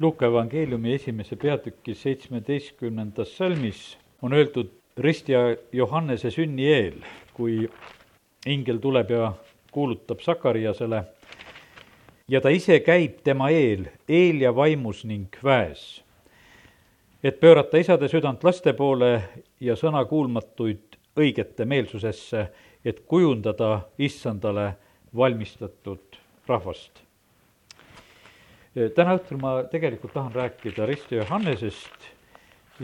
Luuka evangeeliumi esimese peatüki seitsmeteistkümnendas salmis on öeldud ristja Johannese sünni eel, kui ingel tuleb ja kuulutab Sakariasele ja ta ise käib tema eel, eel ja vaimus ning väes, et pöörata isade südant laste poole ja sõnakuulmatuid õigete meelsusesse, et kujundada issandale valmistatud rahvast. Täna õhtul ma tegelikult tahan rääkida Risto Johannesest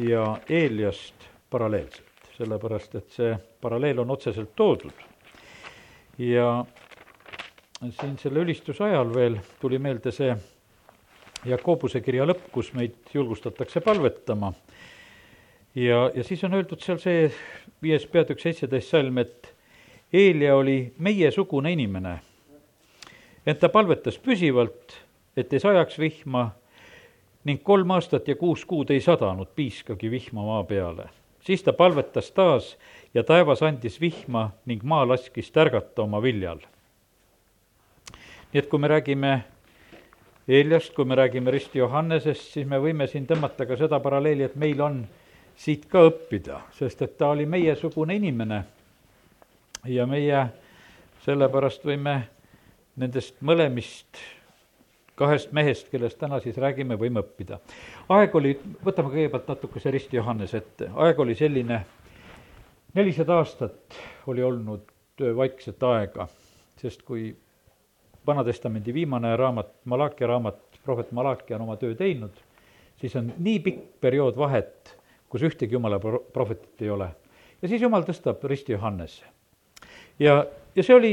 ja Eeliast paralleelselt, sellepärast et see paralleel on otseselt toodud. ja siin selle ülistuse ajal veel tuli meelde see Jakobuse kirja lõpp, kus meid julgustatakse palvetama. ja, ja siis on öeldud seal see viies peatükk seitseteist salm, et Eelia oli meiesugune inimene, ent ta palvetas püsivalt, et ei sajaks vihma ning kolm aastat ja kuus kuud ei sadanud piiskagi vihma maa peale. siis ta palvetas taas ja taevas andis vihma ning maa laskis tärgata oma viljal. nii et kui me räägime Eeliast, kui me räägime Risti Johannesest, siis me võime siin tõmmata ka seda paralleeli, et meil on siit ka õppida, sest et ta oli meiesugune inimene ja meie sellepärast võime nendest mõlemist kahest mehest, kellest täna siis räägime, võime õppida. aeg oli, võtame kõigepealt natukese Risti Johannes ette, aeg oli selline, nelisada aastat oli olnud vaikset aega, sest kui Vana-testamendi viimane raamat, Malachi raamat, prohvet Malachi on oma töö teinud, siis on nii pikk periood vahet, kus ühtegi jumala pro-, prohvetit ei ole. ja siis jumal tõstab Risti Johannese ja, ja see oli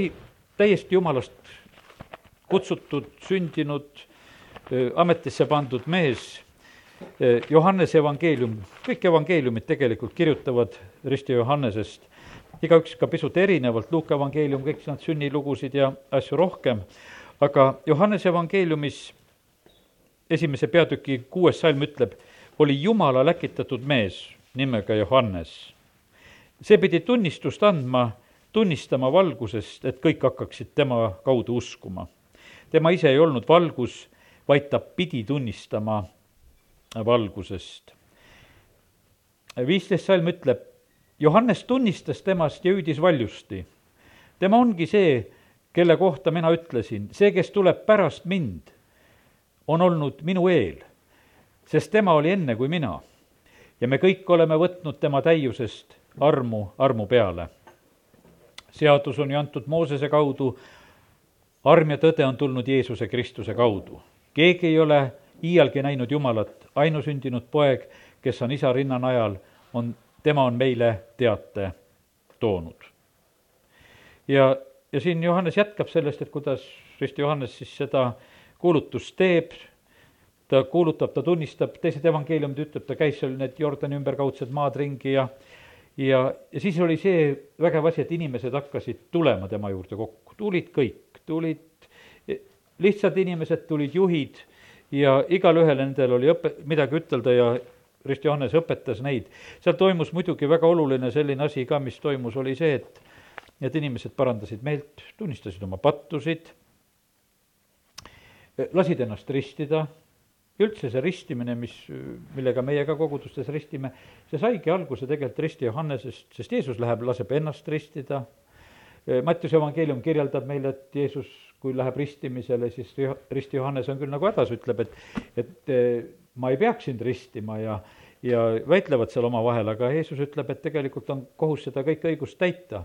täiesti jumalast kutsutud, sündinud, ametisse pandud mees, Johannese evangeelium, kõik evangeeliumid tegelikult kirjutavad Risti Johannesest, igaüks ka pisut erinevalt, Luuka evangeelium, kõik nad sünnilugusid ja asju rohkem, aga Johannese evangeeliumis esimese peatüki kuues salm ütleb, oli Jumala läkitatud mees nimega Johannes. see pidi tunnistust andma tunnistama valgusest, et kõik hakkaksid tema kaudu uskuma. Tema ise ei olnud valgus, vaid ta pidi tunnistama valgusest. viisteist salm ütleb, Johannes tunnistas temast ja hüüdis valjusti. tema ongi see, kelle kohta mina ütlesin, see, kes tuleb pärast mind, on olnud minu eel, sest tema oli enne kui mina. ja me kõik oleme võtnud tema täiusest armu armu peale seadus on ju antud Moosese kaudu, arm ja tõde on tulnud Jeesuse Kristuse kaudu. keegi ei ole iialgi näinud Jumalat, ainusündinud poeg, kes on isa rinnanajal, on, tema on meile teate toonud. ja, ja siin Johannes jätkab sellest, et kuidas Risti Johannes siis seda kuulutust teeb, ta kuulutab, ta tunnistab, teised evangeeliumid ütleb, ta käis seal need Jordani ümberkaudsed maad ringi ja ja, ja siis oli see vägev asi, et inimesed hakkasid tulema tema juurde kokku, tulid kõik, tulid lihtsad inimesed, tulid juhid ja igalühel nendel oli õpe, midagi ütelda ja Rist Johannes õpetas neid. seal toimus muidugi väga oluline selline asi ka, mis toimus, oli see, et need inimesed parandasid meelt, tunnistasid oma pattusid, lasid ennast ristida ja üldse see ristimine, mis, millega meie ka kogudustes ristime, see saigi alguse tegelikult risti Johannesest, sest Jeesus läheb, laseb ennast ristida, Mattiuse evangeelium kirjeldab meile, et Jeesus, kui läheb ristimisele, siis risti Johannes on küll nagu hädas, ütleb, et et ma ei peaks sind ristima ja ja väitlevad seal omavahel, aga Jeesus ütleb, et tegelikult on kohus seda kõike õigust täita.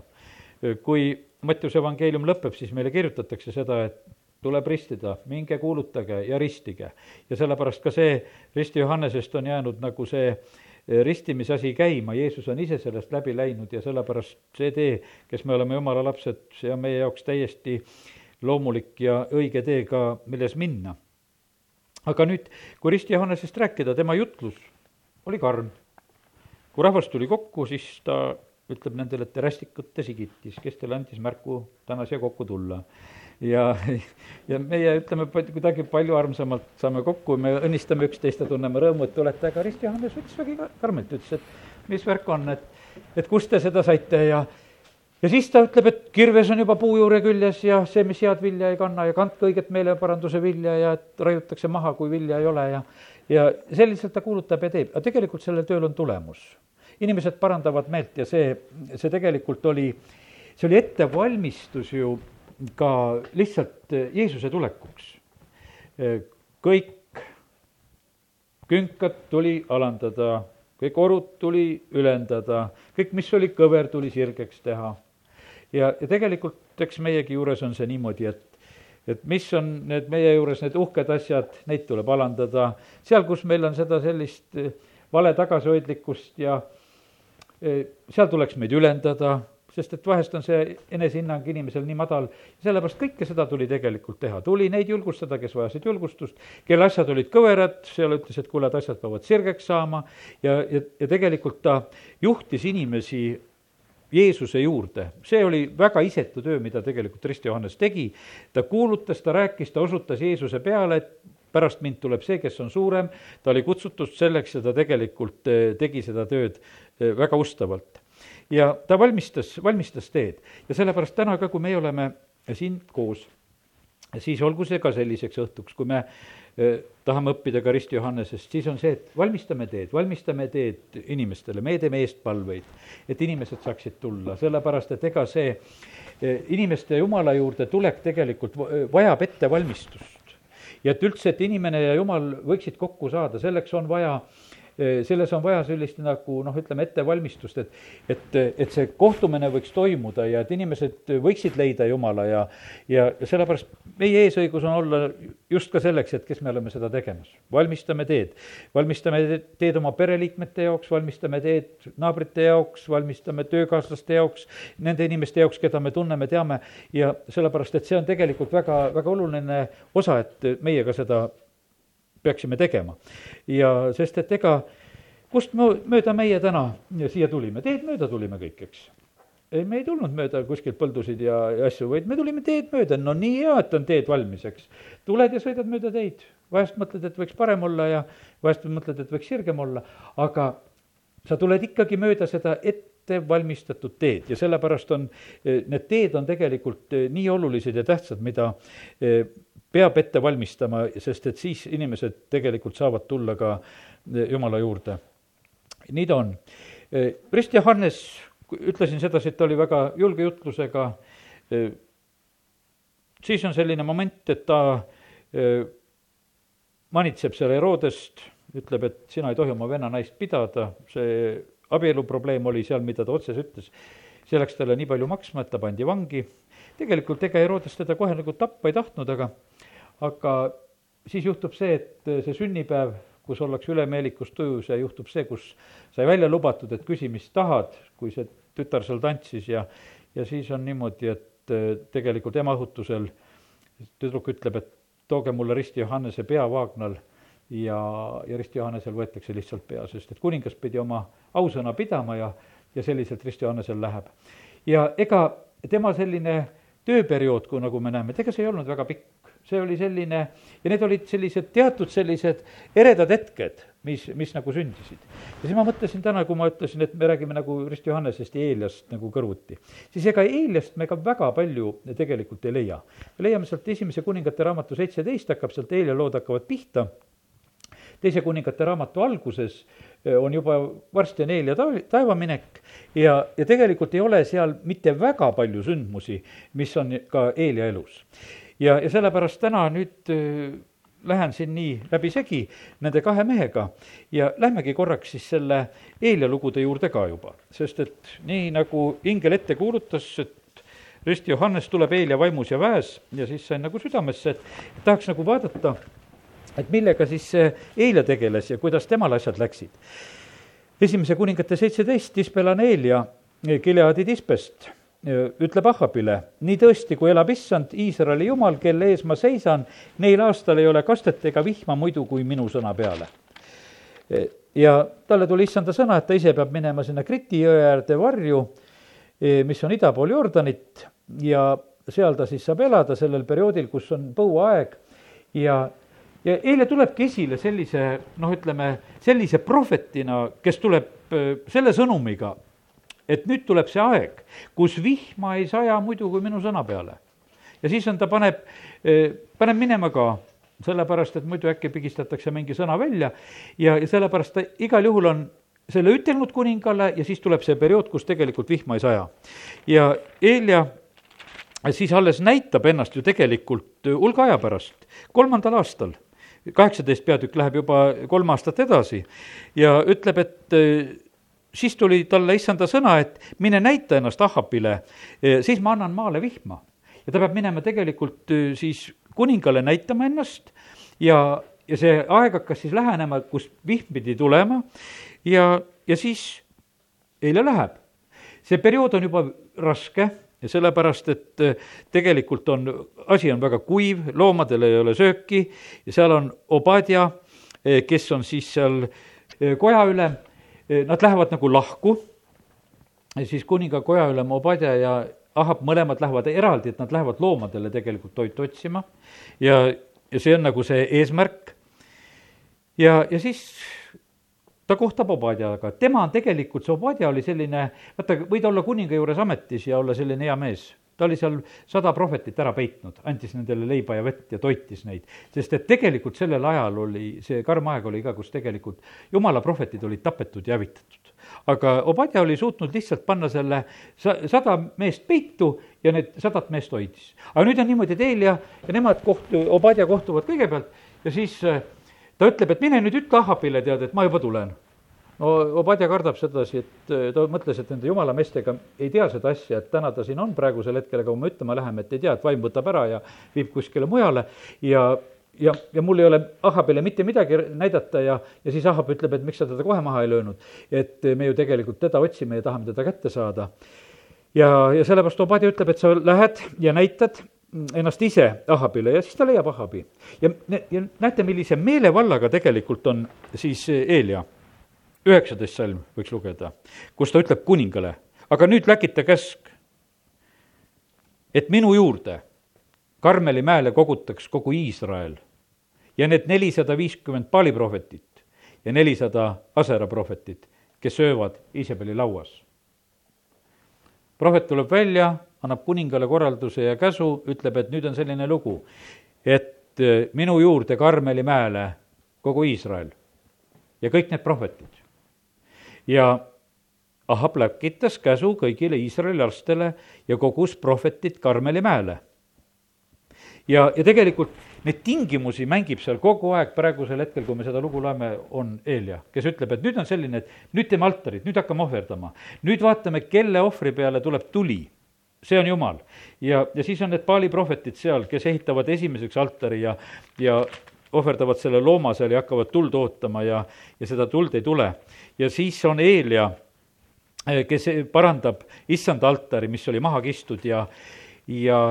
kui Mattiuse evangeelium lõpeb, siis meile kirjutatakse seda, et tuleb ristida, minge kuulutage ja ristige. ja sellepärast ka see risti Johannesest on jäänud nagu see eh, ristimise asi käima, Jeesus on ise sellest läbi läinud ja sellepärast see tee, kes me oleme jumala lapsed, see on meie jaoks täiesti loomulik ja õige tee ka, milles minna. aga nüüd, kui risti Johannesest rääkida, tema jutlus oli karm. kui rahvas tuli kokku, siis ta ütleb nendele, et te rästikute sigitis, kes teile andis märku täna siia kokku tulla ja, ja meie ütleme kuidagi palju armsamalt saame kokku, me õnnistame üksteist ja tunneme rõõmu, et tulete, aga Rist Johannes võttis vägi karmilt, ütles, et mis värk on, et, et kust te seda saite ja ja siis ta ütleb, et kirves on juba puu juure küljes ja see, mis head vilja ei kanna ja kandke õiget meeleparanduse vilja ja et raiutakse maha, kui vilja ei ole ja ja selliselt ta kuulutab ja teeb, aga tegelikult sellel tööl on tulemus. inimesed parandavad meelt ja see, see tegelikult oli, see oli ettevalmistus ju ka lihtsalt Jeesuse tulekuks. kõik künkad tuli alandada, kõik orud tuli ülendada, kõik, mis oli kõver, tuli sirgeks teha. ja, ja tegelikult eks meiegi juures on see niimoodi, et et mis on need meie juures need uhked asjad, neid tuleb alandada, seal, kus meil on seda sellist vale tagasihoidlikkust ja seal tuleks meid ülendada, sest et vahest on see enesehinnang inimesel nii madal, sellepärast kõike seda tuli tegelikult teha, tuli neid julgustada, kes vajasid julgustust, kelle asjad olid kõverad, seal ütles, et kuule, et asjad peavad sirgeks saama. Ja, ja, ja tegelikult ta juhtis inimesi Jeesuse juurde, see oli väga isetu töö, mida tegelikult Rist Johannes tegi, ta kuulutas, ta rääkis, ta osutas Jeesuse peale, et pärast mind tuleb see, kes on suurem, ta oli kutsutud selleks ja ta tegelikult tegi seda tööd väga ustavalt ja ta valmistas, valmistas teed. Ja sellepärast täna ka, kui meie oleme siin koos, siis olgu see ka selliseks õhtuks, kui me eh, tahame õppida ka Rist Johannesest, siis on see, et valmistame teed, valmistame teed inimestele, me teeme eestpalveid, et inimesed saaksid tulla, sellepärast et ega see eh, inimeste Jumala juurde tulek tegelikult vajab ettevalmistust. ja et üldse, et inimene ja Jumal võiksid kokku saada, selleks on vaja äh, selles on vaja sellist nagu noh, ütleme ettevalmistust, et, et, et see kohtumine võiks toimuda ja et inimesed võiksid leida Jumala ja, ja sellepärast meie eesõigus on olla just ka selleks, et kes me oleme seda tegemas. valmistame teed, valmistame teed oma pereliikmete jaoks, valmistame teed naabrite jaoks, valmistame töökaaslaste jaoks, nende inimeste jaoks, keda me tunneme, teame ja sellepärast, et see on tegelikult väga, väga oluline osa, et meie ka seda peaksime tegema. ja sest, et ega kust mööda meie täna siia tulime, teed mööda tulime kõik, eks. Ei, me ei tulnud mööda kuskilt põldusid ja, ja asju, vaid me tulime teed mööda, no nii hea, et on teed valmis, eks. tuled ja sõidad mööda teid, vahest mõtled, et võiks parem olla ja vahest mõtled, et võiks sirgem olla, aga sa tuled ikkagi mööda seda ettevalmistatud teed ja sellepärast on, need teed on tegelikult nii olulised ja tähtsad, mida peab ette valmistama, sest et siis inimesed tegelikult saavad tulla ka eh, Jumala juurde. nii ta on. Rist eh, Johannes, ütlesin sedasi, et ta oli väga julge jutlusega, eh, siis on selline moment, et ta manitseb seal Herodest, ütleb, et sina ei tohi oma venna naist pidada, see abieluprobleem oli seal, mida ta otses ütles, see läks talle nii palju maksma, et ta pandi vangi, tegelikult ega Herodes teda kohe nagu tappa ei tahtnud, aga aga siis juhtub see, et see sünnipäev, kus ollakse ülemeelikus tujus ja juhtub see, kus sai välja lubatud, et küsi, mis tahad, kui see tütar seal tantsis ja, ja siis on niimoodi, et äh, tegelikult emahutusel tüdruk ütleb, et tooge mulle Risti Johannese pea Vaagnal ja, ja Risti Johannesel võetakse lihtsalt pea, sest et kuningas pidi oma ausõna pidama ja, ja selliselt Risti Johannesel läheb. ja ega tema selline tööperiood, kui nagu me näeme, et ega see ei olnud väga pikk see oli selline, ja need olid sellised teatud sellised eredad hetked, mis, mis nagu sündisid. ja siis ma mõtlesin täna, kui ma ütlesin, et me räägime nagu Rist Johannesest ja Eeliast nagu kõrvuti, siis ega Eeliast me ka väga palju tegelikult ei leia. me leiame sealt esimese kuningate raamatu seitseteist, hakkab sealt Eelia lood hakkavad pihta, teise kuningate raamatu alguses eh, on juba varsti on Eelia taevaminek ja, ja tegelikult ei ole seal mitte väga palju sündmusi, mis on ka Eelia elus ja, ja sellepärast täna nüüd äh, lähen siin nii läbisegi nende kahe mehega. Ja lähmegi korraks siis selle Eelia lugude juurde ka juba, sest et nii nagu ingel ette kuulutas, et Rist Johannes tuleb Eelia vaimus ja väes ja siis sain nagu südamesse, et tahaks nagu vaadata, et millega siis see Eelia tegeles ja kuidas temal asjad läksid. esimese kuningate seitseteist, Ispelan Eelia Gileadi tispest ütleb Ahhabile, nii tõesti, kui elab issand, Iisraeli jumal, kelle ees ma seisan, neil aastal ei ole kastet ega vihma muidu kui minu sõna peale. ja talle tuli issanda sõna, et ta ise peab minema sinna Kriti jõe äärde varju, mis on ida pool Jordanit ja seal ta siis saab elada sellel perioodil, kus on põuaeg ja ja eile tulebki esile sellise noh, ütleme sellise prohvetina, kes tuleb selle sõnumiga, et nüüd tuleb see aeg, kus vihma ei saja muidu kui minu sõna peale. ja siis on, ta paneb, paneb minema ka, sellepärast et muidu äkki pigistatakse mingi sõna välja ja, ja sellepärast ta igal juhul on selle ütelnud kuningale ja siis tuleb see periood, kus tegelikult vihma ei saja. ja Eelia siis alles näitab ennast ju tegelikult hulga aja pärast, kolmandal aastal kaheksateist peatükk läheb juba kolm aastat edasi ja ütleb, et eh, siis tuli talle issanda sõna, et mine näita ennast Ahapile, eh, siis ma annan maale vihma. ja ta peab minema tegelikult eh, siis kuningale näitama ennast ja, ja see aeg hakkas siis lähenema, kus vihm pidi tulema ja, ja siis eile läheb. see periood on juba raske ja sellepärast, et äh, tegelikult on, asi on väga kuiv, loomadel ei ole sööki ja seal on Obadja, kes on siis seal äh, kojaülem, nad lähevad nagu lahku, siis kuninga kojaülem Obadja ja Ahab mõlemad lähevad eraldi, et nad lähevad loomadele tegelikult toitu otsima ja, ja see on nagu see eesmärk. ja, ja siis ta kohtab Obadjaga, tema on tegelikult, see Obadja oli selline, vaata, võid olla kuninga juures ametis ja olla selline hea mees. Ta oli seal sada prohvetit ära peitnud, andis nendele leiba ja vett ja toitis neid. sest et tegelikult sellel ajal oli, see karm aeg oli ka, kus tegelikult jumala prohvetid olid tapetud ja hävitatud. aga Obadja oli suutnud lihtsalt panna selle sa-, sada meest peitu ja need sadat meest hoidis. aga nüüd on niimoodi, et Eelia ja nemad kohtu-, Obadja kohtuvad kõigepealt ja siis äh, ta ütleb, et mine nüüd ütle Ahapile, tead, et ma juba tulen. No Obadja kardab sedasi, et äh, ta mõtles, et nende jumala meestega ei tea seda asja, et täna ta siin on praegusel hetkel, aga kui me ütlema läheme, et ei tea, et vaim võtab ära ja viib kuskile mujale ja ja, ja mul ei ole Ahabile mitte midagi näidata ja, ja siis Ahab ütleb, et miks sa teda kohe maha ei löönud. et me ju tegelikult teda otsime ja tahame teda kätte saada. ja, ja sellepärast Obadja ütleb, et sa lähed ja näitad ennast ise Ahabile ja siis ta leiab Ahabi. ja, ja näete, millise meelevallaga tegelikult on siis Eelia, üheksateist salm võiks lugeda, kus ta ütleb kuningale, aga nüüd läkita käsk, et minu juurde Karmeli mäele kogutaks kogu Iisrael ja need nelisada viiskümmend paaliprohvetit ja nelisada Asera prohvetit, kes söövad Iisabeli lauas. prohvet tuleb välja annab kuningale korralduse ja käsu, ütleb, et nüüd on selline lugu, et minu juurde Karmeli mäele kogu Iisrael ja kõik need prohvetid. Ja Ahab läkitas käsu kõigile Iisraeli lastele ja kogus prohvetid Karmeli mäele. ja, ja tegelikult neid tingimusi mängib seal kogu aeg, praegusel hetkel, kui me seda lugu loeme, on Eelia, kes ütleb, et nüüd on selline, et nüüd teeme altarit, nüüd hakkame ohverdama. nüüd vaatame, kelle ohvri peale tuleb tuli see on Jumal. ja, ja siis on need Paali prohvetid seal, kes ehitavad esimeseks altari ja, ja ohverdavad selle looma seal ja hakkavad tuld ootama ja, ja seda tuld ei tule. ja siis on Eelia, eh, kes parandab issanda altari, mis oli maha kistud ja, ja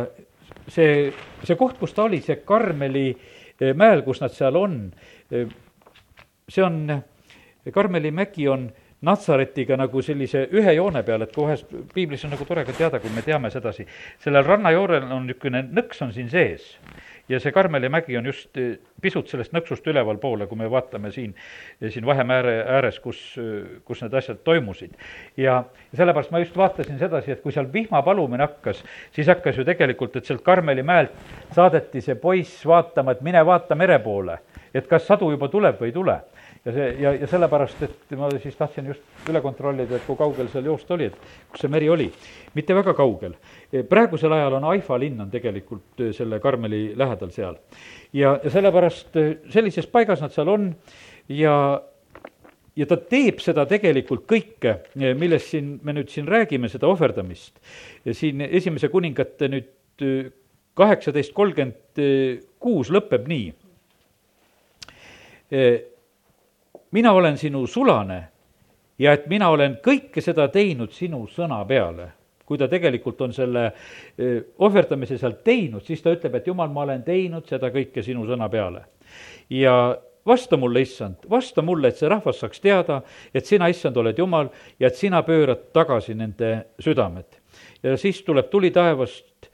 see, see koht, kus ta oli, see Karmeli eh, mäel, kus nad seal on, eh, see on, Karmeli mägi on Natsaretiga nagu sellise ühe joone peal, et vahest piiblis on nagu tore ka teada, kui me teame sedasi, sellel rannajoonel on niisugune nõks on siin sees ja see Karmeli mägi on just eh, pisut sellest nõksust ülevalpoole, kui me vaatame siin, eh, siin Vahemääre ääres, kus, eh, kus need asjad toimusid. ja sellepärast ma just vaatasin sedasi, et kui seal vihma palumine hakkas, siis hakkas ju tegelikult, et sealt Karmeli mäelt saadeti see poiss vaatama, et mine vaata mere poole, et kas sadu juba tuleb või ei tule ja see, ja, ja sellepärast, et ma siis tahtsin just üle kontrollida, et kui kaugel seal joost oli, et kus see meri oli. mitte väga kaugel. Praegusel ajal on Haifa linn on tegelikult äh, selle Karmeli lähedal seal. ja, ja sellepärast äh, sellises paigas nad seal on ja ja ta teeb seda tegelikult kõike, millest siin, me nüüd siin räägime, seda ohverdamist. siin esimese kuningate nüüd kaheksateist kolmkümmend kuus lõpeb nii mina olen sinu sulane ja et mina olen kõike seda teinud sinu sõna peale. Kui ta tegelikult on selle ohverdamise sealt teinud, siis ta ütleb, et jumal, ma olen teinud seda kõike sinu sõna peale. ja vasta mulle, issand, vasta mulle, et see rahvas saaks teada, et sina, issand, oled jumal ja et sina pöörad tagasi nende südamed. ja siis tuleb tuli taevast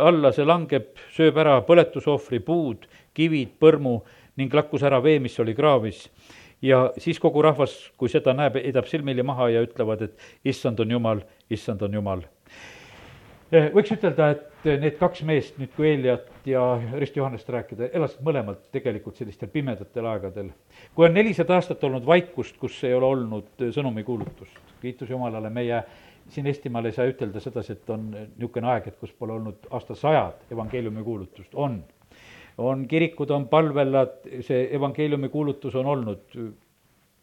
alla, see langeb, sööb ära põletusohvri puud, kivid, põrmu ning lakkus ära vee, mis oli kraavis ja siis kogu rahvas, kui seda näeb, heidab silmili maha ja ütlevad, et issand on jumal, issand on jumal. võiks ütelda, et need kaks meest, nüüd kui Eeliat ja Rist Johannest rääkida, elasid mõlemad tegelikult sellistel pimedatel aegadel. kui on nelisada aastat olnud vaikust, kus ei ole olnud sõnumikuulutust, kiitus Jumalale, meie siin Eestimaal ei saa ütelda sedasi, et on niisugune aeg, et kus pole olnud aastasajad evangeeliumi kuulutust, on. On kirikud, on palvelad, see evangeeliumi kuulutus on olnud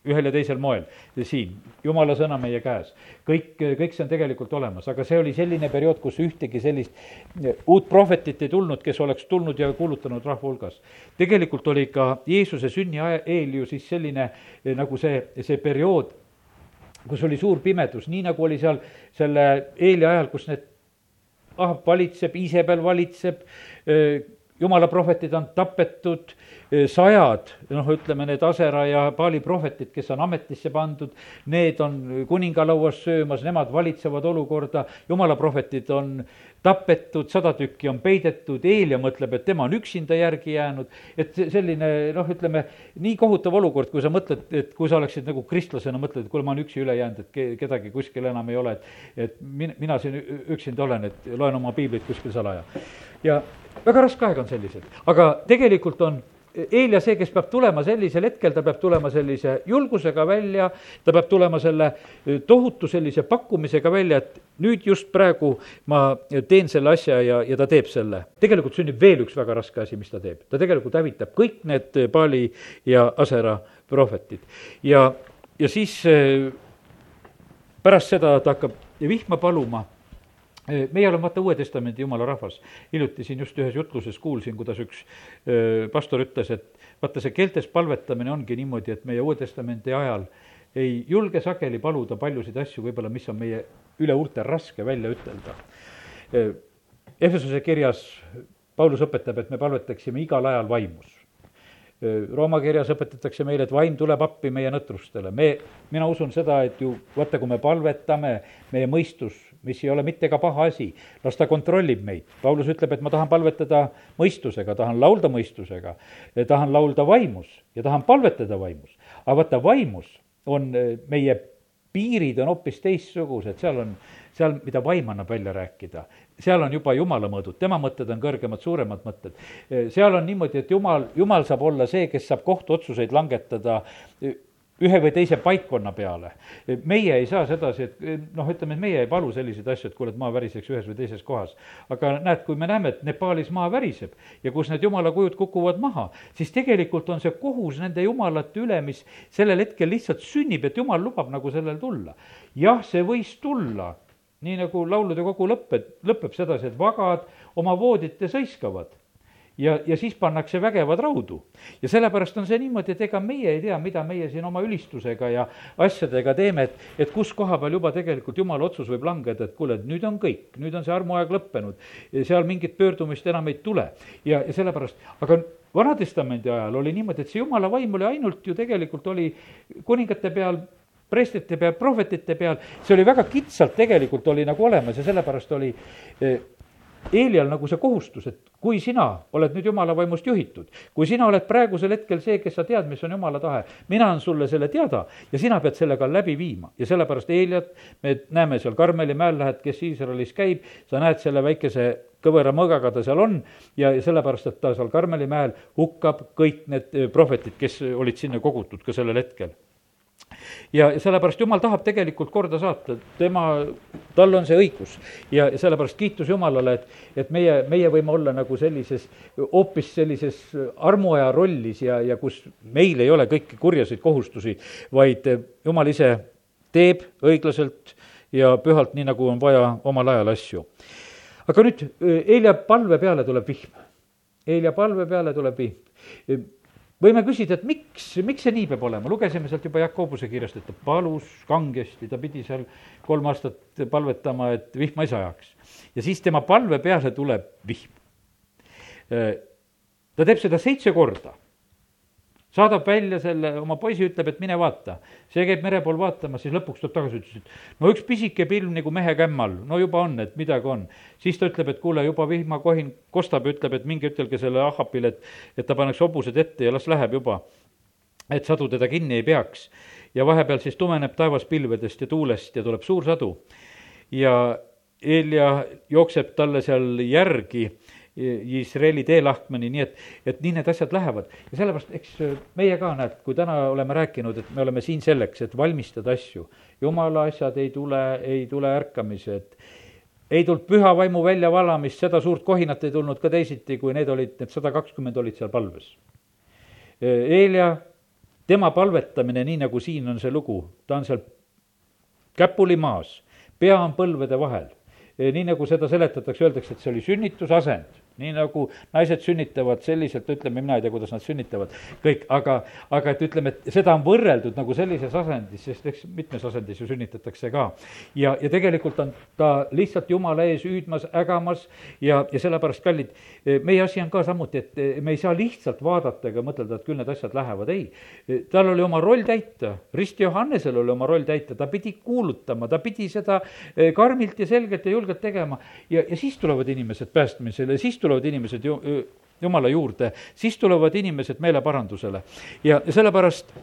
ühel ja teisel moel siin, jumala sõna meie käes. kõik, kõik see on tegelikult olemas, aga see oli selline periood, kus ühtegi sellist uut prohvetit ei tulnud, kes oleks tulnud ja kuulutanud rahva hulgas. tegelikult oli ka Jeesuse sünni eel ju siis selline nagu see, see periood, kus oli suur pimedus, nii nagu oli seal selle eeli ajal, kus need Ahab valitseb, Iisabel valitseb, jumala prohvetid on tapetud, sajad, noh, ütleme need Asera ja Paali prohvetid, kes on ametisse pandud, need on kuningalauas söömas, nemad valitsevad olukorda, jumala prohvetid on tapetud, sada tükki on peidetud, Eelia mõtleb, et tema on üksinda järgi jäänud, et selline noh, ütleme, nii kohutav olukord, kui sa mõtled, et kui sa oleksid nagu kristlasena, mõtled, et kuule, ma olen üksi üle jäänud, et ke-, kedagi kuskil enam ei ole, et et min-, mina siin üksinda olen, et loen oma piiblit kuskil salaja. ja väga raske aeg on sellised, aga tegelikult on Eelia see, kes peab tulema sellisel hetkel, ta peab tulema sellise julgusega välja, ta peab tulema selle tohutu sellise pakkumisega välja, et nüüd just praegu ma teen selle asja ja, ja ta teeb selle. tegelikult sünnib veel üks väga raske asi, mis ta teeb. ta tegelikult hävitab kõik need Paali ja Asera prohvetid. ja, ja siis pärast seda ta hakkab vihma paluma meie oleme vaata Uue Testamendi jumala rahvas. hiljuti siin just ühes jutluses kuulsin, kuidas üks pastor ütles, et vaata, see keeltes palvetamine ongi niimoodi, et meie Uue Testamendi ajal ei julge sageli paluda paljusid asju võib-olla, mis on meie üle huulte raske välja ütelda. Efesuse kirjas Paulus õpetab, et me palvetaksime igal ajal vaimus Rooma kirjas õpetatakse meile, et vaim tuleb appi meie nõtrustele. me, mina usun seda, et ju vaata, kui me palvetame, meie mõistus, mis ei ole mitte ka paha asi, las ta kontrollib meid. Paulus ütleb, et ma tahan palvetada mõistusega, tahan laulda mõistusega, tahan laulda vaimus ja tahan palvetada vaimus. aga vaata, vaimus on meie piirid on hoopis teistsugused, seal on, seal, mida vaim annab välja rääkida, seal on juba jumala mõõdud, tema mõtted on kõrgemad, suuremad mõtted. seal on niimoodi, et jumal, jumal saab olla see, kes saab kohtuotsuseid langetada ühe või teise paikkonna peale. meie ei saa sedasi, et noh, ütleme, et meie ei palu selliseid asju, et kuule, et maa väriseks ühes või teises kohas. aga näed, kui me näeme, et Nepaalis maa väriseb ja kus need jumala kujud kukuvad maha, siis tegelikult on see kohus nende jumalate üle, mis sellel hetkel lihtsalt sünnib, et jumal lubab nagu sellel tulla. jah, see võis tulla, nii nagu laulude kogu lõppeb, lõpeb sedasi, et vagad oma voodite sõiskavad ja, ja siis pannakse vägevad raudu. ja sellepärast on see niimoodi, et ega meie ei tea, mida meie siin oma ülistusega ja asjadega teeme, et, et kus koha peal juba tegelikult jumala otsus võib langeda, et kuule, et nüüd on kõik, nüüd on see armuaeg lõppenud. seal mingit pöördumist enam ei tule ja, ja sellepärast, aga Vana-testamendi ajal oli niimoodi, et see jumala vaim oli ainult ju tegelikult oli kuningate peal preestrite peal, prohvetite peal, see oli väga kitsalt tegelikult oli nagu olemas ja sellepärast oli Eelial nagu see kohustus, et kui sina oled nüüd jumala vaimust juhitud, kui sina oled praegusel hetkel see, kes sa tead, mis on jumala tahe, mina annan sulle selle teada ja sina pead selle ka läbi viima. ja sellepärast Eeliat me näeme seal Karmeli mäel lähed, kes Iisraelis käib, sa näed selle väikese kõvera mõõgaga ta seal on. Ja sellepärast, et ta seal Karmeli mäel hukkab kõik need prohvetid, kes olid sinna kogutud ka sellel hetkel ja sellepärast Jumal tahab tegelikult korda saata, tema, tal on see õigus. ja sellepärast kiitus Jumalale, et, et meie, meie võime olla nagu sellises, hoopis sellises armuaja rollis ja, ja kus meil ei ole kõiki kurjaseid kohustusi, vaid Jumal ise teeb õiglaselt ja pühalt, nii nagu on vaja omal ajal asju. aga nüüd Helja palve peale tuleb vihm. Helja palve peale tuleb vihm võime küsida, et miks, miks see nii peab olema, lugesime sealt juba Jakobuse kirjast, et ta palus kangesti, ta pidi seal kolm aastat palvetama, et vihma ei sajaks. ja siis tema palve peale tuleb vihm. ta teeb seda seitse korda saadab välja selle oma poisi, ütleb, et mine vaata. see käib mere pool vaatamas, siis lõpuks tuleb tagasi, ütles, et no üks pisike pilv nagu mehe kämmal, no juba on, et midagi on. siis ta ütleb, et kuule, juba vihmakohin kostab ja ütleb, et minge ütelge selle Ahapile, et, et ta paneks hobused ette ja las läheb juba. et sadu teda kinni ei peaks. ja vahepeal siis tumeneb taevas pilvedest ja tuulest ja tuleb suur sadu. ja Eelia jookseb talle seal järgi Iisraeli teelahkmeni, nii et, et nii need asjad lähevad. ja sellepärast, eks meie ka, näed, kui täna oleme rääkinud, et me oleme siin selleks, et valmistada asju. jumala asjad ei tule, ei tule ärkamised, ei tulnud püha vaimu väljavalamist, seda suurt kohinat ei tulnud ka teisiti, kui need olid, need sada kakskümmend olid seal palves. Eelia, tema palvetamine, nii nagu siin on see lugu, ta on seal käpuli maas, pea on põlvede vahel nii nagu seda seletatakse, öeldakse, et see oli sünnitusasend nii nagu naised sünnitavad selliselt, ütleme, mina ei tea, kuidas nad sünnitavad, kõik, aga, aga et ütleme, et seda on võrreldud nagu sellises asendis, sest eks mitmes asendis ju sünnitatakse ka. ja, ja tegelikult on ta lihtsalt Jumala ees hüüdmas, ägamas ja, ja sellepärast, kallid, meie asi on ka samuti, et me ei saa lihtsalt vaadata ega mõtelda, et küll need asjad lähevad, ei. tal oli oma roll täita, Risti Johannesel oli oma roll täita, ta pidi kuulutama, ta pidi seda karmilt ja selgelt ja julgelt tegema ja, ja siis tulevad inimesed päästmisele, siis tulevad inimesed ju, jumala juurde, siis tulevad inimesed meeleparandusele. ja, sellepärast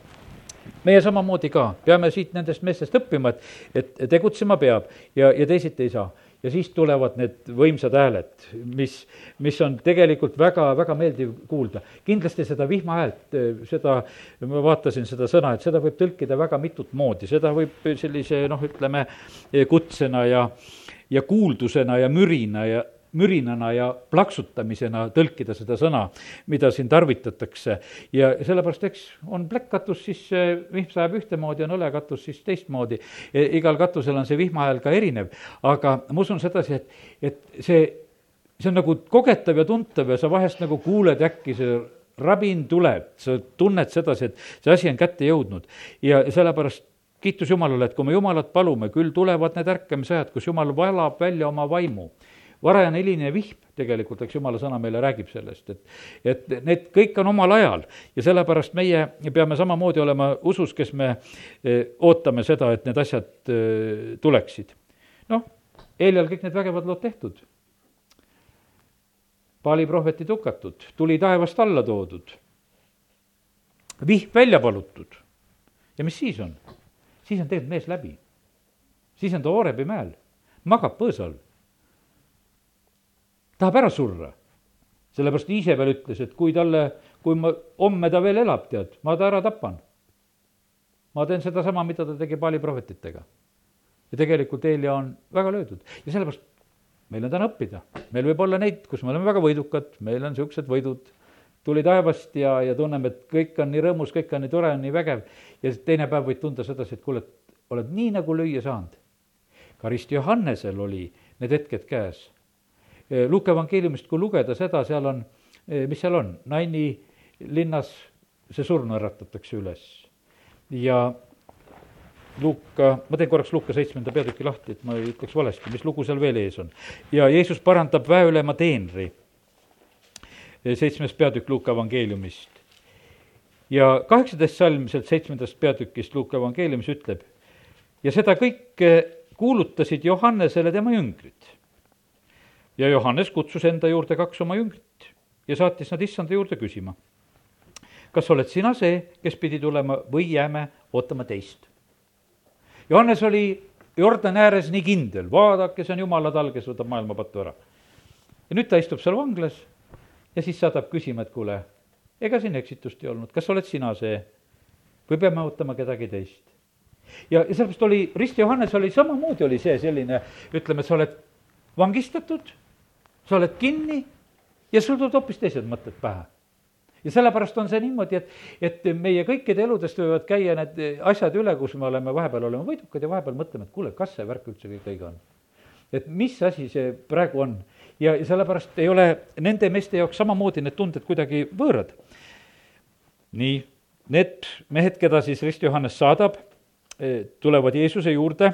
meie samamoodi ka peame siit nendest meestest õppima, et, et tegutsema peab ja, ja teisiti ei saa ja siis tulevad need võimsad hääled, mis, mis on tegelikult väga, väga meeldiv kuulda. kindlasti seda vihmahäält, seda, ma vaatasin seda sõna, et seda võib tõlkida väga mitut moodi, seda võib sellise noh, ütleme kutsena ja, ja kuuldusena ja mürina ja, mürinana ja plaksutamisena tõlkida seda sõna, mida siin tarvitatakse. ja sellepärast, eks on plekkkatus, siis vihm sajab ühtemoodi, on õlekatus siis teistmoodi. E, igal katusel on see vihmahääl ka erinev, aga ma usun sedasi, et, et see, see on nagu kogetav ja tuntav ja sa vahest nagu kuuled äkki see rabin tuleb, sa tunned sedasi, et see asi on kätte jõudnud ja sellepärast kiitus Jumalale, et kui me Jumalat palume, küll tulevad need ärkamisajad, kus Jumal valab välja oma vaimu varajane hiline vihm tegelikult, eks jumala sõna meile räägib sellest, et, et need kõik on omal ajal ja sellepärast meie peame samamoodi olema usus, kes me eh, ootame seda, et need asjad eh, tuleksid. noh, Eeljal kõik need vägevad lood tehtud. Paali prohvetid hukatud, tuli taevast alla toodud, vihm välja palutud. ja mis siis on? siis on tegelikult mees läbi. siis on ta Oorebi mäel, magab põõsal tahab ära surra. sellepärast Iisabel ütles, et kui talle, kui ma, homme ta veel elab, tead, ma ta ära tapan. ma teen sedasama, mida ta tegi Paali prohvetitega. ja tegelikult Eelia on väga löödud ja sellepärast meil on täna õppida. meil võib olla neid, kus me oleme väga võidukad, meil on niisugused võidud, tuli taevast ja, ja tunneme, et kõik on nii rõõmus, kõik on nii tore, nii vägev ja teine päev võid tunda sedasi, et kuule, et oled nii nagu lüüa saanud. Karist Johannesel oli need hetked käes Luuke evangeeliumist, kui lugeda seda, seal on, eh, mis seal on, Naini linnas see surnu äratatakse üles ja Luuka, ma teen korraks Luuka seitsmenda peatüki lahti, et ma ei ütleks valesti, mis lugu seal veel ees on. ja Jeesus parandab väeülema teenri, eh, seitsmes peatükk Luuka evangeeliumist. ja kaheksateist salm sealt seitsmendast peatükist Luuka evangeeliumis ütleb, ja seda kõike kuulutasid Johannesele tema jüngrid ja Johannes kutsus enda juurde kaks oma jüngrit ja saatis nad issanda juurde küsima. kas oled sina see, kes pidi tulema või jääme ootama teist? Johannes oli Jordani ääres nii kindel, vaadake, see on jumala tal, kes võtab maailma patu ära. ja nüüd ta istub seal vanglas ja siis saadab küsima, et kuule, ega siin eksitust ei olnud, kas oled sina see või peame ootama kedagi teist? ja, ja sellepärast oli, Rist Johannes oli samamoodi oli see selline, ütleme, sa oled vangistatud sa oled kinni ja sul tulevad hoopis teised mõtted pähe. ja sellepärast on see niimoodi, et, et meie kõikide eludest võivad käia need asjad üle, kus me oleme, vahepeal oleme võidukad ja vahepeal mõtleme, et kuule, kas see värk üldse kõik õige on. et mis asi see praegu on ja, ja sellepärast ei ole nende meeste jaoks samamoodi need tunded kuidagi võõrad. nii, need mehed, keda siis Rist Johannes saadab, eh, tulevad Jeesuse juurde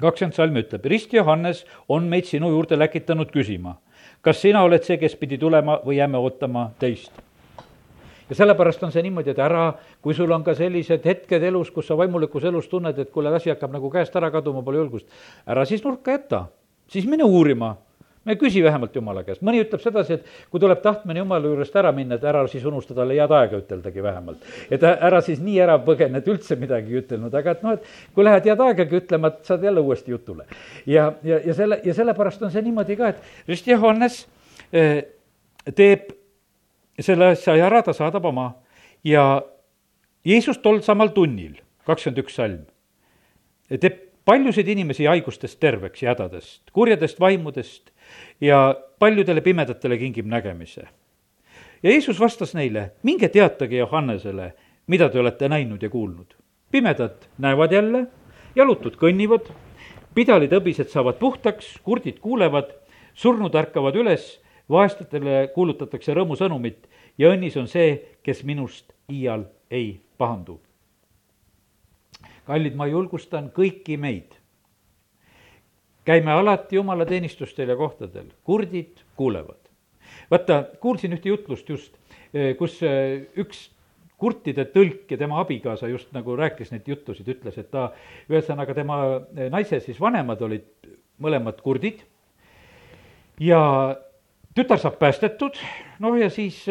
kakskümmend salm ütleb, Rist Johannes on meid sinu juurde läkitanud küsima, kas sina oled see, kes pidi tulema või jääme ootama teist? ja sellepärast on see niimoodi, et ära, kui sul on ka sellised hetked elus, kus sa vaimulikus elus tunned, et kuule, asi hakkab nagu käest ära kaduma, pole julgust, ära siis nurka jäta, siis mine uurima, me küsi vähemalt Jumala käest, mõni ütleb sedasi, et kui tuleb tahtmine Jumala juurest ära minna, et ära siis unusta talle head aega üteldagi vähemalt. et ära siis nii ära põgene, et üldse midagi ei ütelnud, aga et noh, et kui lähed head aegagi ütlema, et saad jälle uuesti jutule. ja, ja, ja selle, ja sellepärast on see niimoodi ka, et Rist Johannes eh, teeb selle asja ära, ta saadab oma ja Jeesus tol samal tunnil, kakskümmend üks salm, teeb paljusid inimesi haigustest terveks ja hädadest, kurjadest vaimudest ja paljudele pimedatele kingib nägemise. ja Jeesus vastas neile, minge teatage Johannesele, mida te olete näinud ja kuulnud. pimedad näevad jälle, jalutud kõnnivad, pidalid hõbised saavad puhtaks, kurdid kuulevad, surnud ärkavad üles, vaestlatele kuulutatakse rõõmusõnumit ja õnnis on see, kes minust iial ei pahandu kallid, ma julgustan kõiki meid. Käime alati jumala teenistustel ja kohtadel, kurdid kuulevad. vaata, kuulsin ühte jutlust just, eh, kus eh, üks kurtide tõlk ja tema abikaasa just nagu rääkis neid juttusid, ütles, et ta, ühesõnaga tema eh, naise siis vanemad olid mõlemad kurdid ja tütar saab päästetud, noh ja siis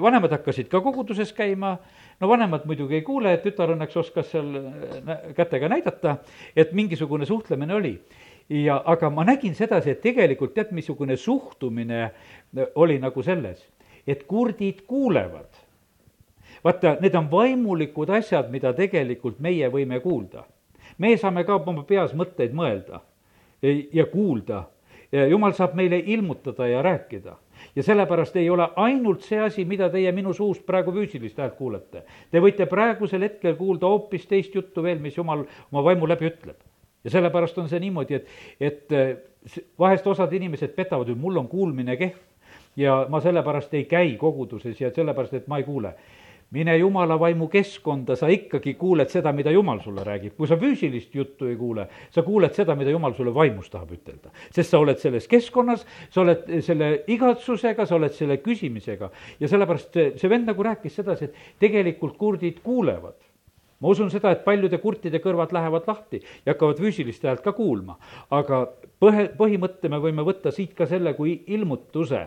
vanemad hakkasid ka koguduses käima no vanemad muidugi ei kuule, tütar õnneks oskas seal kätega näidata, et mingisugune suhtlemine oli. Ja, aga ma nägin sedasi, et tegelikult tead, missugune suhtumine oli nagu selles, et kurdid kuulevad. vaata, need on vaimulikud asjad, mida tegelikult meie võime kuulda. meie saame ka oma peas mõtteid mõelda ja kuulda. jumal saab meile ilmutada ja rääkida ja sellepärast ei ole ainult see asi, mida teie minu suust praegu füüsilist häält kuulete. Te võite praegusel hetkel kuulda hoopis teist juttu veel, mis jumal oma vaimu läbi ütleb. Ja sellepärast on see niimoodi, et, et eh, vahest osad inimesed petavad, et mul on kuulmine kehv ja ma sellepärast ei käi koguduses ja sellepärast, et ma ei kuule mine jumala vaimu keskkonda, sa ikkagi kuuled seda, mida jumal sulle räägib. kui sa füüsilist juttu ei kuule, sa kuuled seda, mida jumal sulle vaimus tahab ütelda. sest sa oled selles keskkonnas, sa oled selle igatsusega, sa oled selle küsimisega. ja sellepärast see, see vend nagu rääkis sedasi, et tegelikult kurdid kuulevad ma usun seda, et paljude kurtide kõrvad lähevad lahti ja hakkavad füüsilist häält ka kuulma. aga põhe, põhimõtte me võime võtta siit ka selle kui ilmutuse,